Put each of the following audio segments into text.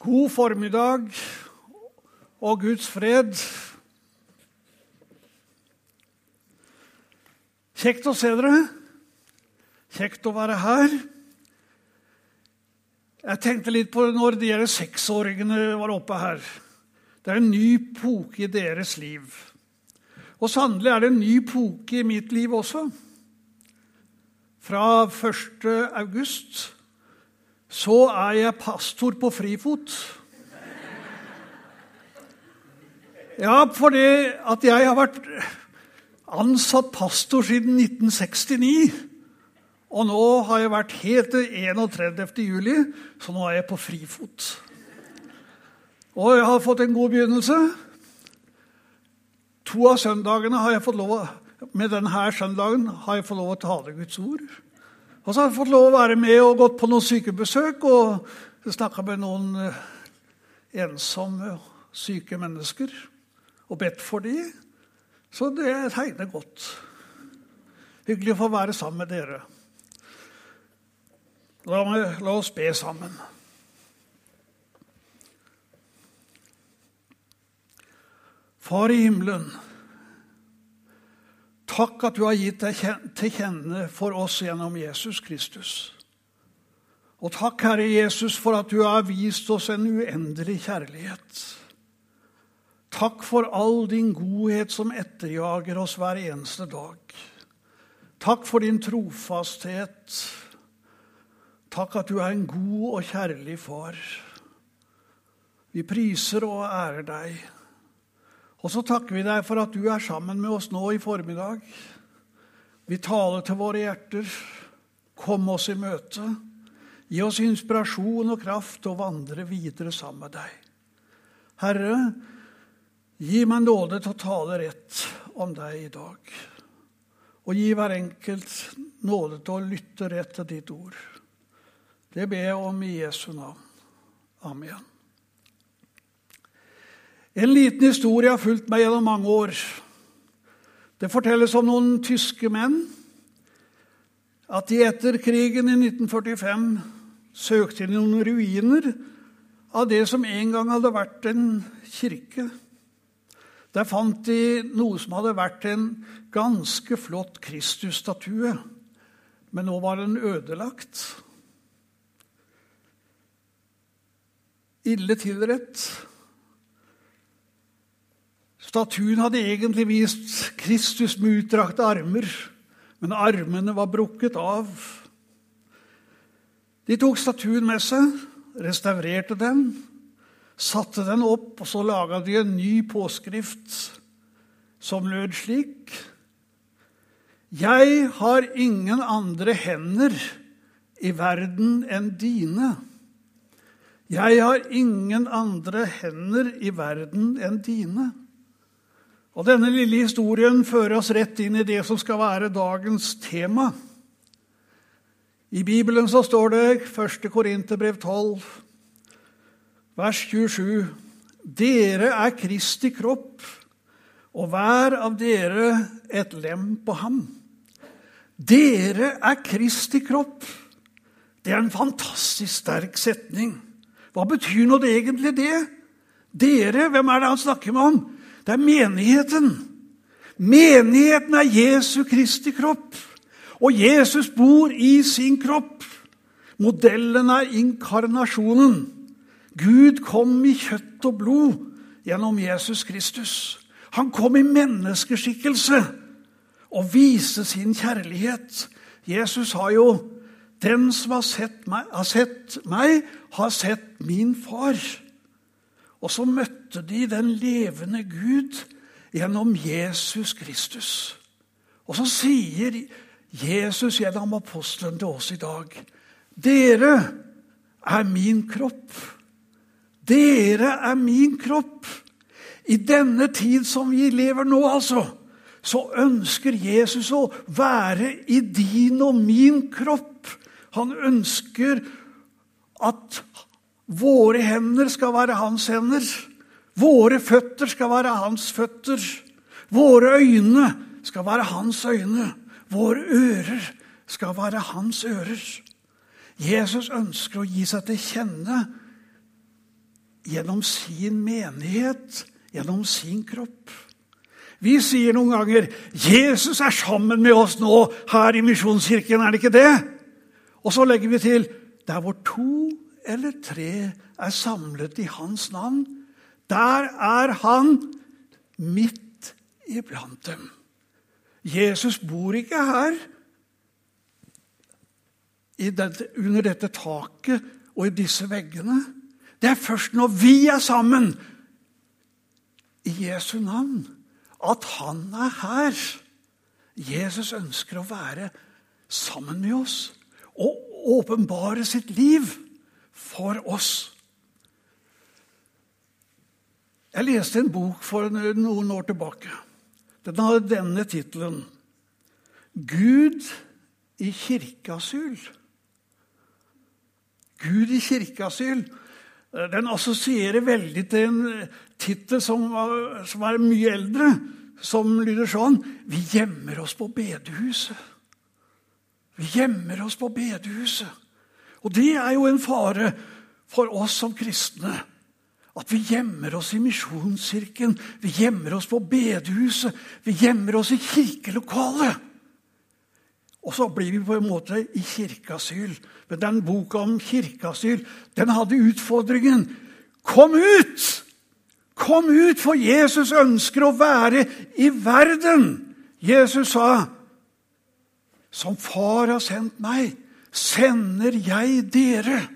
God formiddag og Guds fred. Kjekt å se dere. Kjekt å være her. Jeg tenkte litt på når de her seksåringene var oppe her. Det er en ny poke i deres liv. Og sannelig er det en ny poke i mitt liv også. Fra 1. august så er jeg pastor på frifot. Ja, fordi at jeg har vært ansatt pastor siden 1969. Og nå har jeg vært helt til 31. juli, så nå er jeg på frifot. Og jeg har fått en god begynnelse. To av søndagene har jeg fått lov, med denne søndagen har jeg fått lov å tale Guds ord. Og så har jeg fått lov å være med og gått på noen sykebesøk og snakka med noen eh, ensomme, syke mennesker og bedt for dem. Så det tegner godt. Hyggelig å få være sammen med dere. La, meg, la oss be sammen. Far i himmelen. Takk at du har gitt deg til kjenne for oss gjennom Jesus Kristus. Og takk, Herre Jesus, for at du har vist oss en uendelig kjærlighet. Takk for all din godhet som etterjager oss hver eneste dag. Takk for din trofasthet. Takk at du er en god og kjærlig far. Vi priser og ærer deg. Og så takker vi deg for at du er sammen med oss nå i formiddag. Vi taler til våre hjerter. Kom oss i møte. Gi oss inspirasjon og kraft til å vandre videre sammen med deg. Herre, gi meg nåde til å tale rett om deg i dag. Og gi hver enkelt nåde til å lytte rett til ditt ord. Det ber jeg om i Jesu navn. Amen. En liten historie har fulgt meg gjennom mange år. Det fortelles om noen tyske menn. At de etter krigen i 1945 søkte i noen ruiner av det som en gang hadde vært en kirke. Der fant de noe som hadde vært en ganske flott Kristusstatue. Men nå var den ødelagt. Ille tilrett. Statuen hadde egentlig vist Kristus med utdrakte armer, men armene var brukket av. De tok statuen med seg, restaurerte den, satte den opp, og så laga de en ny påskrift som lød slik Jeg har ingen andre hender i verden enn dine. Jeg har ingen andre hender i verden enn dine. Og Denne lille historien fører oss rett inn i det som skal være dagens tema. I Bibelen så står det 1. Korinterbrev 12, vers 27.: Dere er Kristi kropp, og hver av dere et lem på ham. Dere er Kristi kropp. Det er en fantastisk sterk setning. Hva betyr nå det egentlig det? Dere, hvem er det han snakker med om? Det er menigheten. Menigheten er Jesu Kristi kropp. Og Jesus bor i sin kropp. Modellen er inkarnasjonen. Gud kom i kjøtt og blod gjennom Jesus Kristus. Han kom i menneskeskikkelse og viste sin kjærlighet. Jesus har jo 'Den som har sett meg, har sett, meg, har sett min far'. Og så møtte de den levende Gud gjennom Jesus Kristus. Og så sier Jesus gjennom apostelen til oss i dag Dere er min kropp. Dere er min kropp. I denne tid som vi lever nå, altså, så ønsker Jesus å være i din og min kropp. Han ønsker at Våre hender skal være hans hender. Våre føtter skal være hans føtter. Våre øyne skal være hans øyne. Våre ører skal være hans ører. Jesus ønsker å gi seg til kjenne gjennom sin menighet, gjennom sin kropp. Vi sier noen ganger 'Jesus er sammen med oss nå her i Misjonskirken', er det ikke det? Og så legger vi til 'der hvor to eller tre er samlet i Hans navn', der er Han midt iblant dem. Jesus bor ikke her under dette taket og i disse veggene. Det er først når vi er sammen i Jesu navn, at han er her. Jesus ønsker å være sammen med oss og åpenbare sitt liv for oss. Jeg leste en bok for noen år tilbake. Den hadde denne tittelen 'Gud i kirkeasyl'. Gud i kirkeasyl. Den assosierer veldig til en tittel som, som, er mye eldre, som lyder sånn Vi gjemmer oss på bedehuset. Vi gjemmer oss på bedehuset. Og det er jo en fare for oss som kristne. At vi gjemmer oss i Misjonskirken, vi gjemmer oss på bedehuset, vi gjemmer oss i kirkelokalet. Og så blir vi på en måte i kirkeasyl. Men den boka om kirkeasyl den hadde utfordringen Kom ut! Kom ut, for Jesus ønsker å være i verden. Jesus sa, 'Som Far har sendt meg, sender jeg dere.'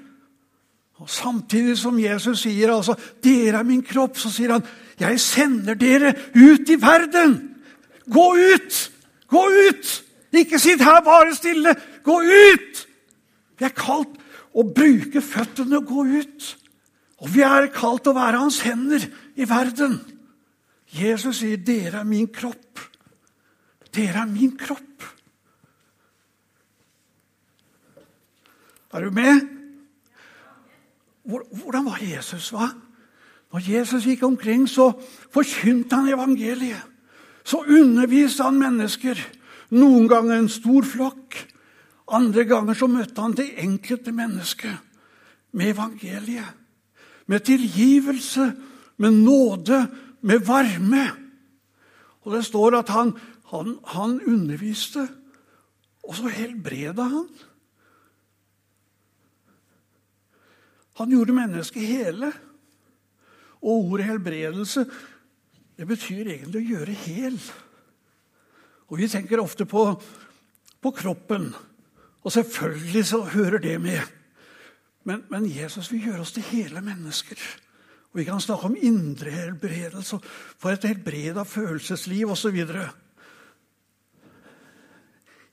Og Samtidig som Jesus sier altså, 'Dere er min kropp', så sier han, 'Jeg sender dere ut i verden'. Gå ut! Gå ut! Ikke sitt her bare stille. Gå ut! Vi er kalt å bruke føttene og gå ut. Og vi er kalt å være hans hender i verden. Jesus sier, 'Dere er min kropp'. Dere er min kropp. Er du med? Hvordan var Jesus? hva? Når Jesus gikk omkring, så forkynte han evangeliet. Så underviste han mennesker. Noen ganger en stor flokk. Andre ganger så møtte han det enkelte mennesket med evangeliet. Med tilgivelse, med nåde, med varme. Og det står at han, han, han underviste, og så helbreda han. Han gjorde mennesket hele. Og ordet helbredelse det betyr egentlig å gjøre hel. Og Vi tenker ofte på, på kroppen, og selvfølgelig så hører det med. Men, men, Jesus vil gjøre oss til hele mennesker. Og Vi kan snakke om indre helbredelse, for et helbreda følelsesliv osv.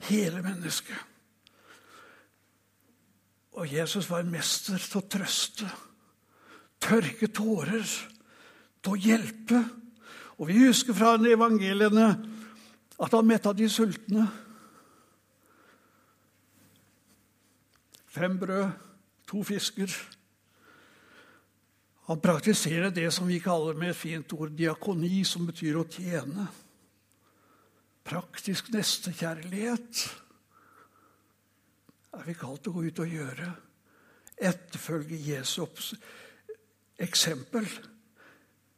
Hele mennesket. Og Jesus var en mester til å trøste, tørke tårer, til å hjelpe. Og vi husker fra evangeliene at han metta de sultne. Fem brød, to fisker. Han praktiserer det som vi kaller med et fint ord diakoni, som betyr å tjene. Praktisk nestekjærlighet er vi kalt til å gå ut og gjøre. Etterfølge Jesu eksempel.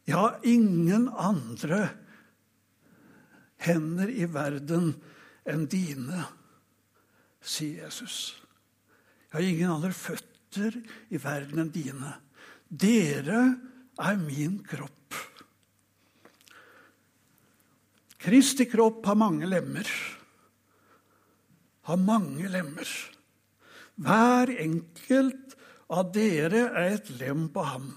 Har ingen andre hender i verden enn dine, sier Jesus. Jeg har ingen andre føtter i verden enn dine. Dere er min kropp. Kristi kropp har mange lemmer. Har mange lemmer. Hver enkelt av dere er et lem på ham.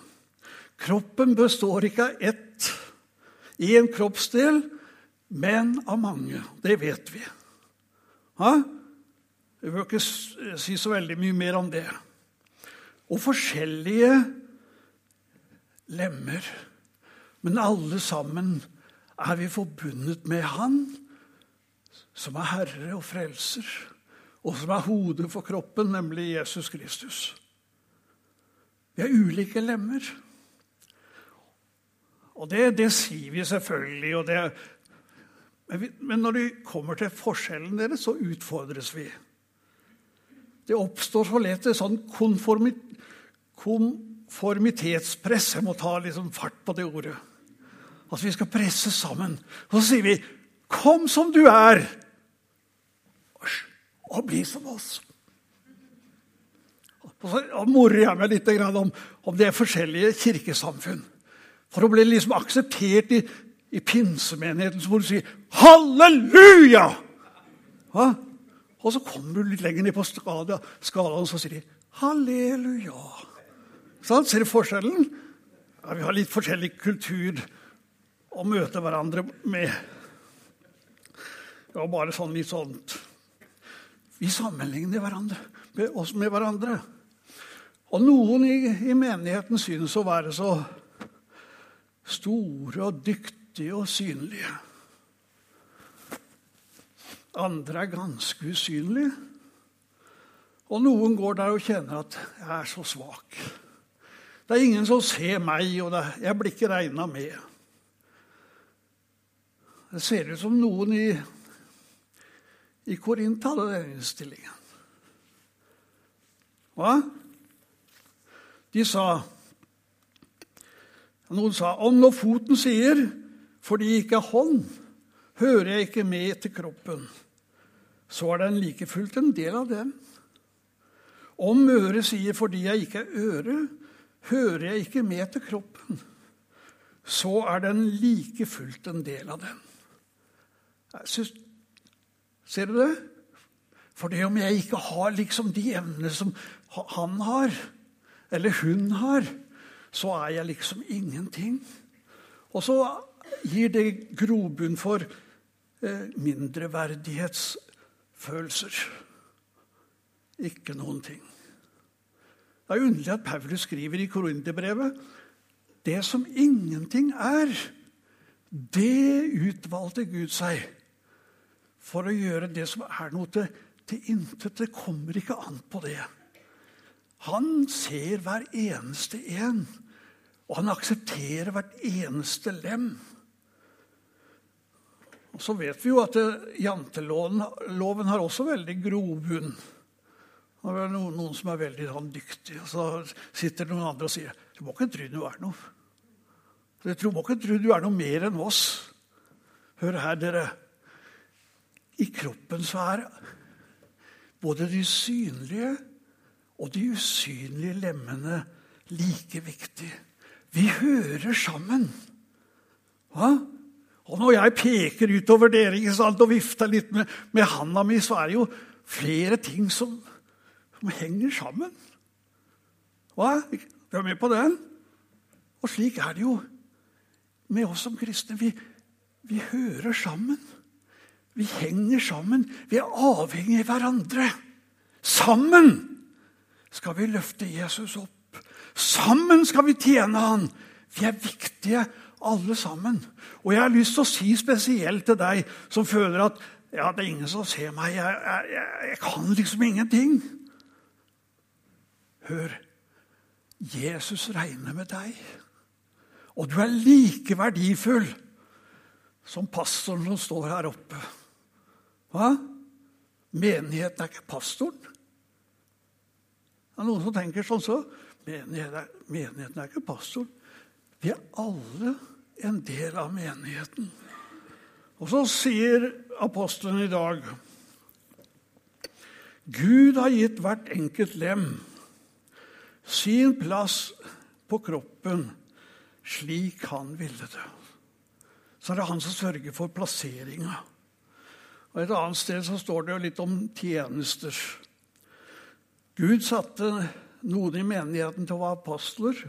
Kroppen består ikke av ett, i en kroppsdel, men av mange. Det vet vi. Ha? Jeg bør ikke si så veldig mye mer om det. Og forskjellige lemmer. Men alle sammen er vi forbundet med Han, som er Herre og Frelser og som er hodet for kroppen, nemlig Jesus Kristus. Vi er ulike lemmer. Og det, det sier vi selvfølgelig. Det, men, vi, men, når det kommer til forskjellen deres, så utfordres vi. Det oppstår så lett et sånn konformit, konformitetspress. Jeg må ta liksom fart på det ordet. At Vi skal presse sammen. Og så sier vi 'Kom som du er', og bli som oss. Og så morer jeg meg litt om, om det er forskjellige kirkesamfunn. For å bli liksom akseptert i, i pinsemenigheten så må du si 'halleluja'! Ja? Og så kommer du litt lenger ned på skalaen, og så sier de 'halleluja'. Sånn, ser du forskjellen? Ja, vi har litt forskjellig kultur å møte hverandre med. Det var bare sånn litt sånt Vi sammenligner hverandre, oss med hverandre. Og noen i, i menigheten synes å være så store og dyktige og synlige. Andre er ganske usynlige. Og noen går der og kjenner at 'jeg er så svak'. Det er ingen som ser meg, og det, jeg blir ikke regna med. Det ser ut som noen i, i Korint hadde den innstillingen. Hva? De sa Noen sa om når foten sier 'fordi jeg ikke er hånd, hører jeg ikke med til kroppen', så er den like fullt en del av den. Om øret sier 'fordi jeg ikke er øre', Hører jeg ikke med til kroppen, så er den like fullt en del av den. Synes, ser du det? For det om jeg ikke har liksom de evnene som han har, eller hun har, så er jeg liksom ingenting. Og så gir det grobunn for eh, mindreverdighetsfølelser. Ikke noen ting. Det er underlig at Paulus skriver i Korinterbrevet det som ingenting er, det utvalgte Gud seg for å gjøre det som er noe til, til intet. Det kommer ikke an på det. Han ser hver eneste en, og han aksepterer hvert eneste lem. Og Så vet vi jo at janteloven har også veldig grobunn. Det er noen, noen som er veldig sånn, dyktig, og så sitter noen andre og sier du må ikke tro du er noe. Du må ikke tro du er noe mer enn oss. Hør her, dere. I kroppen så er både de synlige og de usynlige lemmene like viktige. Vi hører sammen. Hva? Og når jeg peker utover dere sant, og vifter litt med, med handa mi, så er det jo flere ting som som henger sammen. Hva? Du er med på den? Og slik er det jo med oss som kristne. Vi, vi hører sammen. Vi henger sammen. Vi er avhengige av hverandre. Sammen skal vi løfte Jesus opp. Sammen skal vi tjene han. Vi er viktige, alle sammen. Og jeg har lyst til å si spesielt til deg som føler at ja, det er ingen som ser meg. Jeg, jeg, jeg, jeg kan liksom ingenting. Hør, Jesus regner med deg. Og du er like verdifull som pastoren som står her oppe. Hva? Menigheten er ikke pastoren. Det er noen som tenker sånn så. Menigheten, menigheten er ikke pastoren. Vi er alle en del av menigheten. Og så sier apostelen i dag Gud har gitt hvert enkelt lem sin plass på kroppen slik han ville det. Så er det han som sørger for plasseringa. Og Et annet sted så står det jo litt om tjenester. Gud satte noen i menigheten til å være apostler,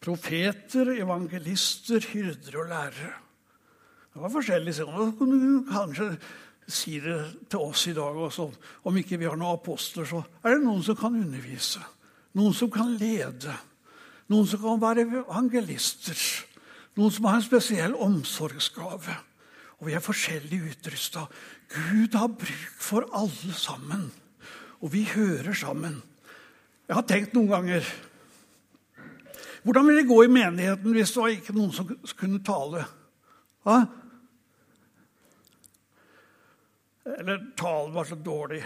profeter, evangelister, hyrder og lærere. Det var forskjellig. Så kunne du kanskje si det til oss i dag også. Om ikke vi har noen apostler, så er det noen som kan undervise. Noen som kan lede. Noen som kan være evangelister. Noen som har en spesiell omsorgsgave. Og vi er forskjellig utrusta. Gud har bruk for alle sammen. Og vi hører sammen. Jeg har tenkt noen ganger Hvordan ville det gå i menigheten hvis det var ikke noen som kunne tale? Hva? Eller talen var så dårlig.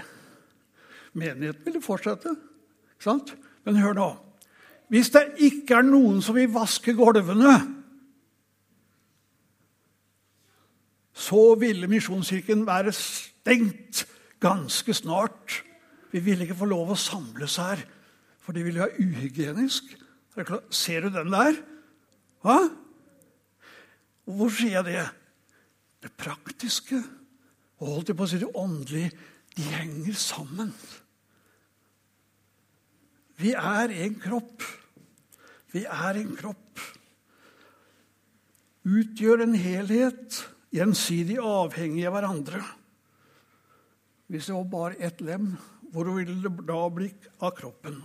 Menigheten ville fortsette. Ikke sant? Men hør nå. Hvis det ikke er noen som vil vaske gulvene, så ville Misjonskirken være stengt ganske snart. Vi ville ikke få lov å samles her, for det ville være uhygienisk. Ser du den der? Hva? Hvor sier jeg det? Det praktiske og holdt jeg på å si det åndelige, de henger sammen. Vi er en kropp. Vi er en kropp. Utgjør en helhet, gjensidig avhengig av hverandre. Hvis det var bare ett lem, hvor ville det da bli av kroppen?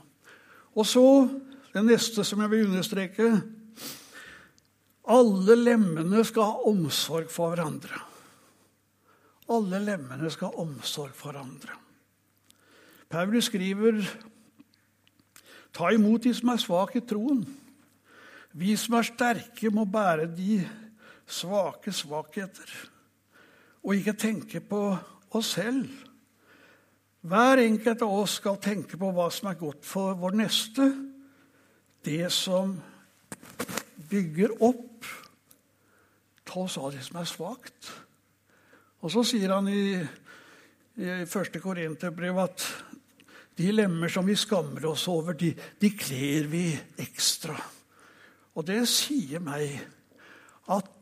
Og så det neste som jeg vil understreke. Alle lemmene skal ha omsorg for hverandre. Alle lemmene skal ha omsorg for hverandre. Paulus skriver Ta imot de som er svake i troen. Vi som er sterke, må bære de svake svakheter. Og ikke tenke på oss selv. Hver enkelt av oss skal tenke på hva som er godt for vår neste. Det som bygger opp. Ta av det som er svakt. Og så sier han i, i første Korinterbrev at de lemmer som vi skammer oss over, de, de kler vi ekstra. Og det sier meg at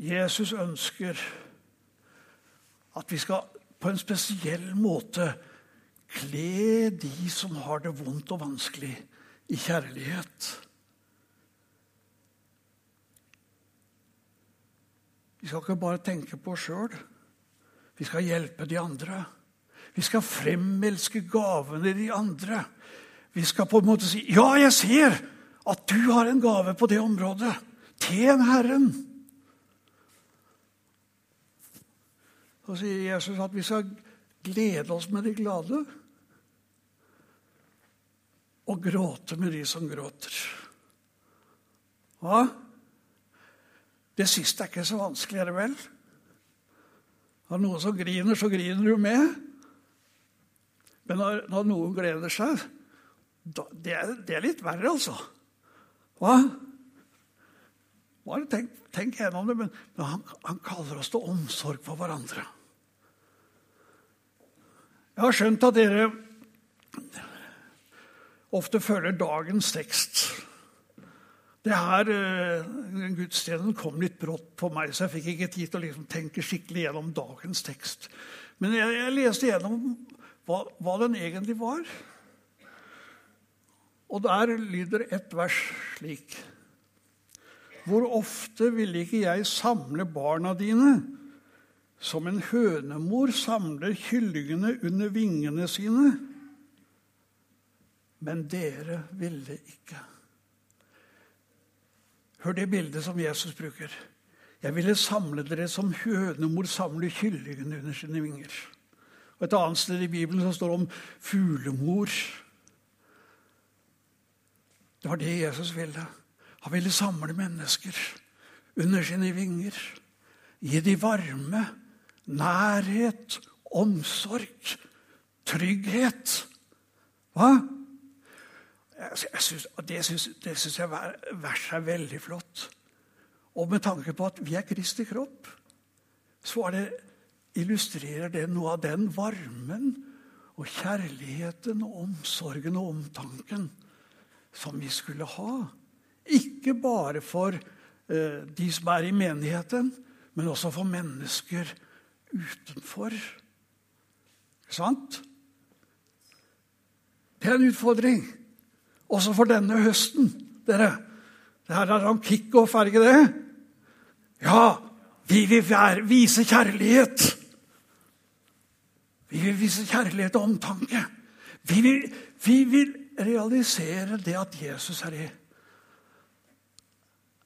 Jesus ønsker at vi skal på en spesiell måte kle de som har det vondt og vanskelig, i kjærlighet. Vi skal ikke bare tenke på oss sjøl. Vi skal hjelpe de andre. Vi skal fremelske gavene de andre. Vi skal på en måte si 'Ja, jeg ser at du har en gave på det området. Tjen Herren.' Så sier Jesus at vi skal glede oss med de glade og gråte med de som gråter. Hva? Det siste er ikke så vanskelig, er det vel? Når noen som griner, så griner du med. Men når, når noen gleder seg da, det, er, det, er, litt verre, altså. Hva? Bare tenk, tenk gjennom det. Men, men han, han, kaller oss til omsorg for hverandre. Jeg har skjønt at dere ofte følger dagens tekst. Det her, eh, Gudstjenesten kom litt brått på meg, så jeg fikk ikke tid til å liksom tenke skikkelig gjennom dagens tekst. Men jeg, jeg leste gjennom hva, hva, den egentlig var. Og der lyder et vers slik Hvor ofte ville ikke jeg samle barna dine, som en hønemor samler kyllingene under vingene sine? Men dere ville ikke. Hør det bildet som Jesus bruker. Jeg ville samle dere som hønemor samler kyllingene under sine vinger. Og Et annet sted i Bibelen så står det om fuglemor. Det var det Jesus ville. Han ville samle mennesker under sine vinger. Gi dem varme, nærhet, omsorg, trygghet. Hva? Jeg synes, det syns jeg verset er veldig flott. Og med tanke på at vi er Kristi kropp, så det, illustrerer det noe av den varmen og kjærligheten og omsorgen og omtanken som vi skulle ha. Ikke bare for eh, de som er i menigheten, men også for mennesker utenfor. Sant? Det er en utfordring. Også for denne høsten, dere. Det her er om kickoff, er ikke det? Ja, vi vil vise kjærlighet. Vi vil vise kjærlighet og omtanke. Vi vil, vi vil realisere det at Jesus er i,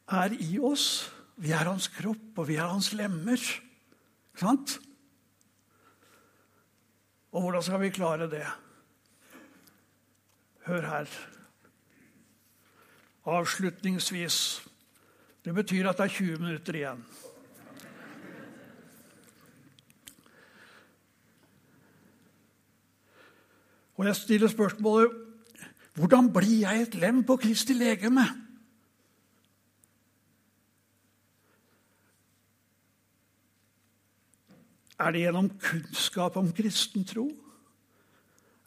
er i oss. Vi er hans kropp, og vi er hans lemmer. Sant? Og hvordan skal vi klare det? Hør her avslutningsvis. Det betyr at det er 20 minutter igjen. Og jeg stiller spørsmålet Hvordan blir jeg et lem på Kristi legeme? Er det gjennom kunnskap om kristen tro?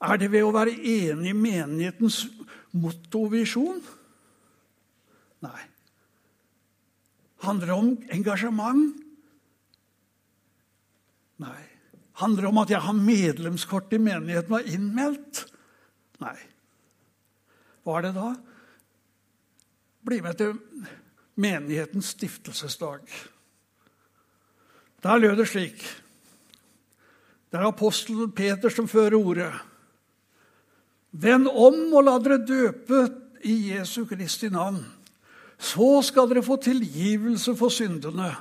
Er det ved å være enig i menighetens mottovisjon? Nei. Handler det om engasjement? Nei. Handler det om at jeg har medlemskort i menigheten og er innmeldt? Nei. Hva er det da? Bli med til menighetens stiftelsesdag. Der lød det slik Det er apostelen Peter som fører ordet. Vend om og la dere døpe i Jesu Kristi navn. Så skal dere få tilgivelse for syndene.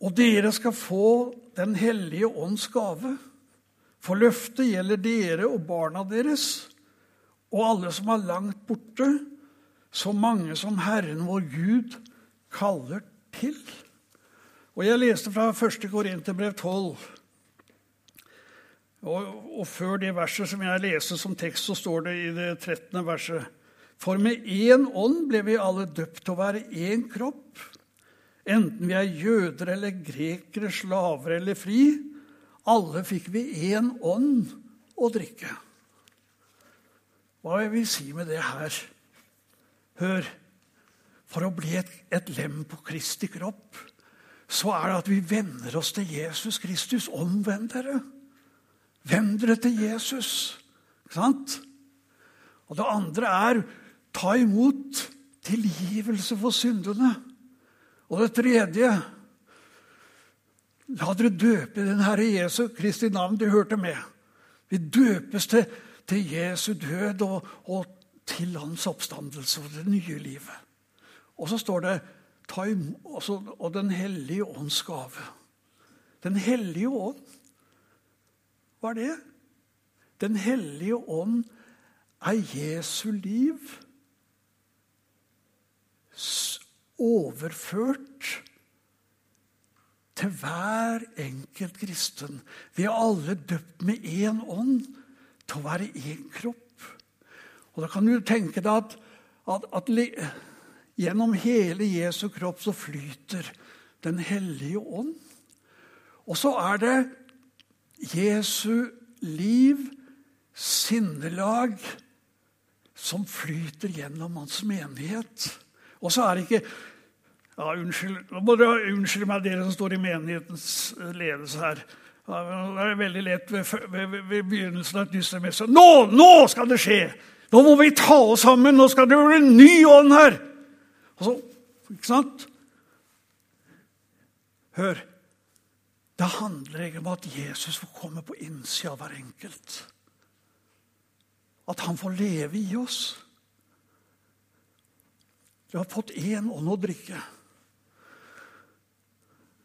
Og dere skal få Den hellige ånds gave. For løftet gjelder dere og barna deres og alle som er langt borte, så mange som Herren vår Gud kaller til. Og Jeg leste fra 1. Korinterbrev 12. Og, og, før det verset som jeg leser som tekst, så står det i det 13. verset For med én ånd ble vi alle døpt til å være én kropp. Enten vi er jøder eller grekere, slaver eller fri. Alle fikk vi én ånd å drikke. Hva jeg vil si med det her? Hør. For å bli et, et lem på Kristi kropp, så er det at vi venner oss til Jesus Kristus. Omvend dere. Vend dere til Jesus. Ikke sant? Og det andre er ta imot tilgivelse for syndene. Og det tredje La dere døpe i den Herre Jesu Kristi navn. Du hørte med. Vi døpes til, til Jesu død og, og, til hans oppstandelse og det nye livet. Og så står det ta imot, og Den hellige ånds gave. Den hellige ånd. Hva er det? Den hellige ånd er Jesu liv overført til hver enkelt kristen. Vi er alle døpt med én ånd til å være én kropp. Og Da kan du tenke deg at, at, at gjennom hele Jesu kropp så flyter Den hellige ånd. Og så er det Jesu liv, sinnelag, som flyter gjennom hans menighet. Og så er det ikke ja, Unnskyld må dere unnskylde meg, dere som står i menighetens eh, ledelse her. Det er veldig lett ved, ved, ved begynnelsen av et dystermesse. Nå, nå skal det skje! Nå må vi ta oss sammen! Nå skal det bli en ny ånd her! Og så, ikke sant? Hør. Det handler egentlig om at Jesus får komme på innsida av hver enkelt. At han får leve i oss. Du har fått én ånd å drikke.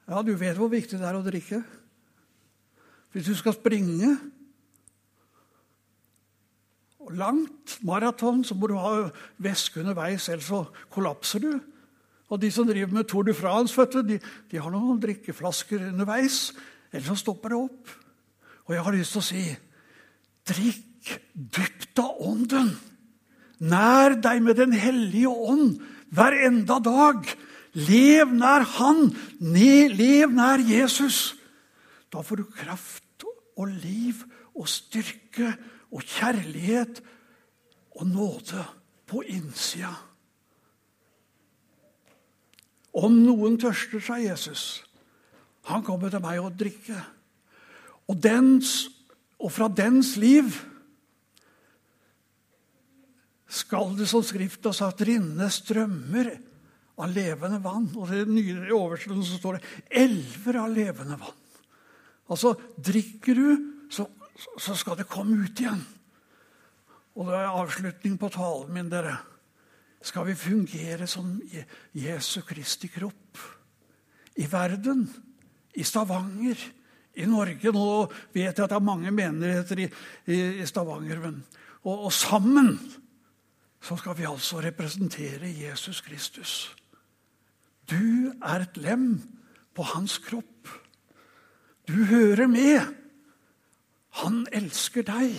Ja, du vet hvor viktig det er å drikke. Hvis du skal springe langt maraton, så må du ha væske underveis, ellers så kollapser du. Og de som driver med Tour de France, de, de har noen drikkeflasker underveis. Ellers så stopper det opp. Og jeg har lyst til å si drikk dypt av ånden. Nær deg med Den hellige ånd hver enda dag. Lev nær Han. Lev nær Jesus. Da får du kraft og liv og styrke og kjærlighet og nåde på innsida. Om noen tørster, sa Jesus, han kommer til meg å drikke. Og, dens, og fra dens liv skal det som Skrift har sagt, rinne strømmer av levende vann. Og i den nye oversettelsen står det 'elver av levende vann'. Altså, drikker du, så, så skal det komme ut igjen. Og det er avslutning på talen min, dere. Skal vi fungere som Jesu Kristi kropp i verden, i Stavanger, i Norge Nå vet jeg at det er mange menigheter i, i, i Stavanger. Men, og, og sammen så skal vi altså representere Jesus Kristus. Du er et lem på hans kropp. Du hører med. Han elsker deg,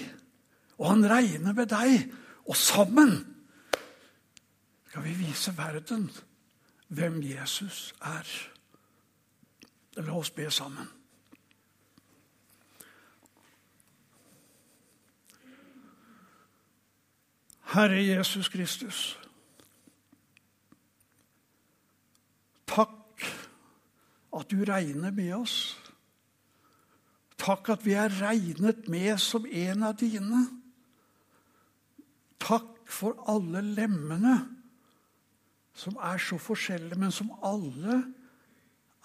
Og han regner med deg. Og sammen skal vi vise verden hvem Jesus er. La oss be sammen. Herre Jesus Kristus. Takk at du regner med oss. Takk at vi er regnet med som en av dine. Takk for alle lemmene som er så forskjellige, men som alle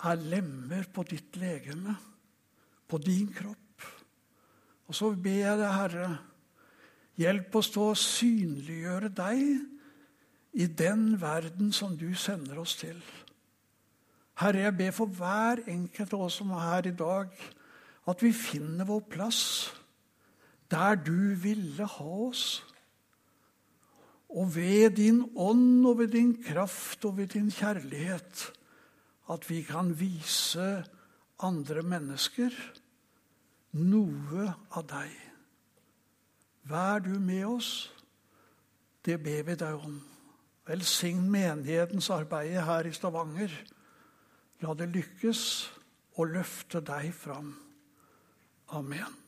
er lemmer på ditt legeme, på din kropp. Og så ber jeg deg, Herre, hjelp oss til å synliggjøre deg i den verden som du sender oss til. Herre, jeg ber for hver enkelt av oss som er her i dag, at vi finner vår plass der du ville ha oss. Og ved din ånd og ved din kraft og ved din kjærlighet at vi kan vise andre mennesker noe av deg. Vær du med oss. Det ber vi deg om. Velsign menighetens arbeid her i Stavanger. La det lykkes å løfte deg fram. Amen.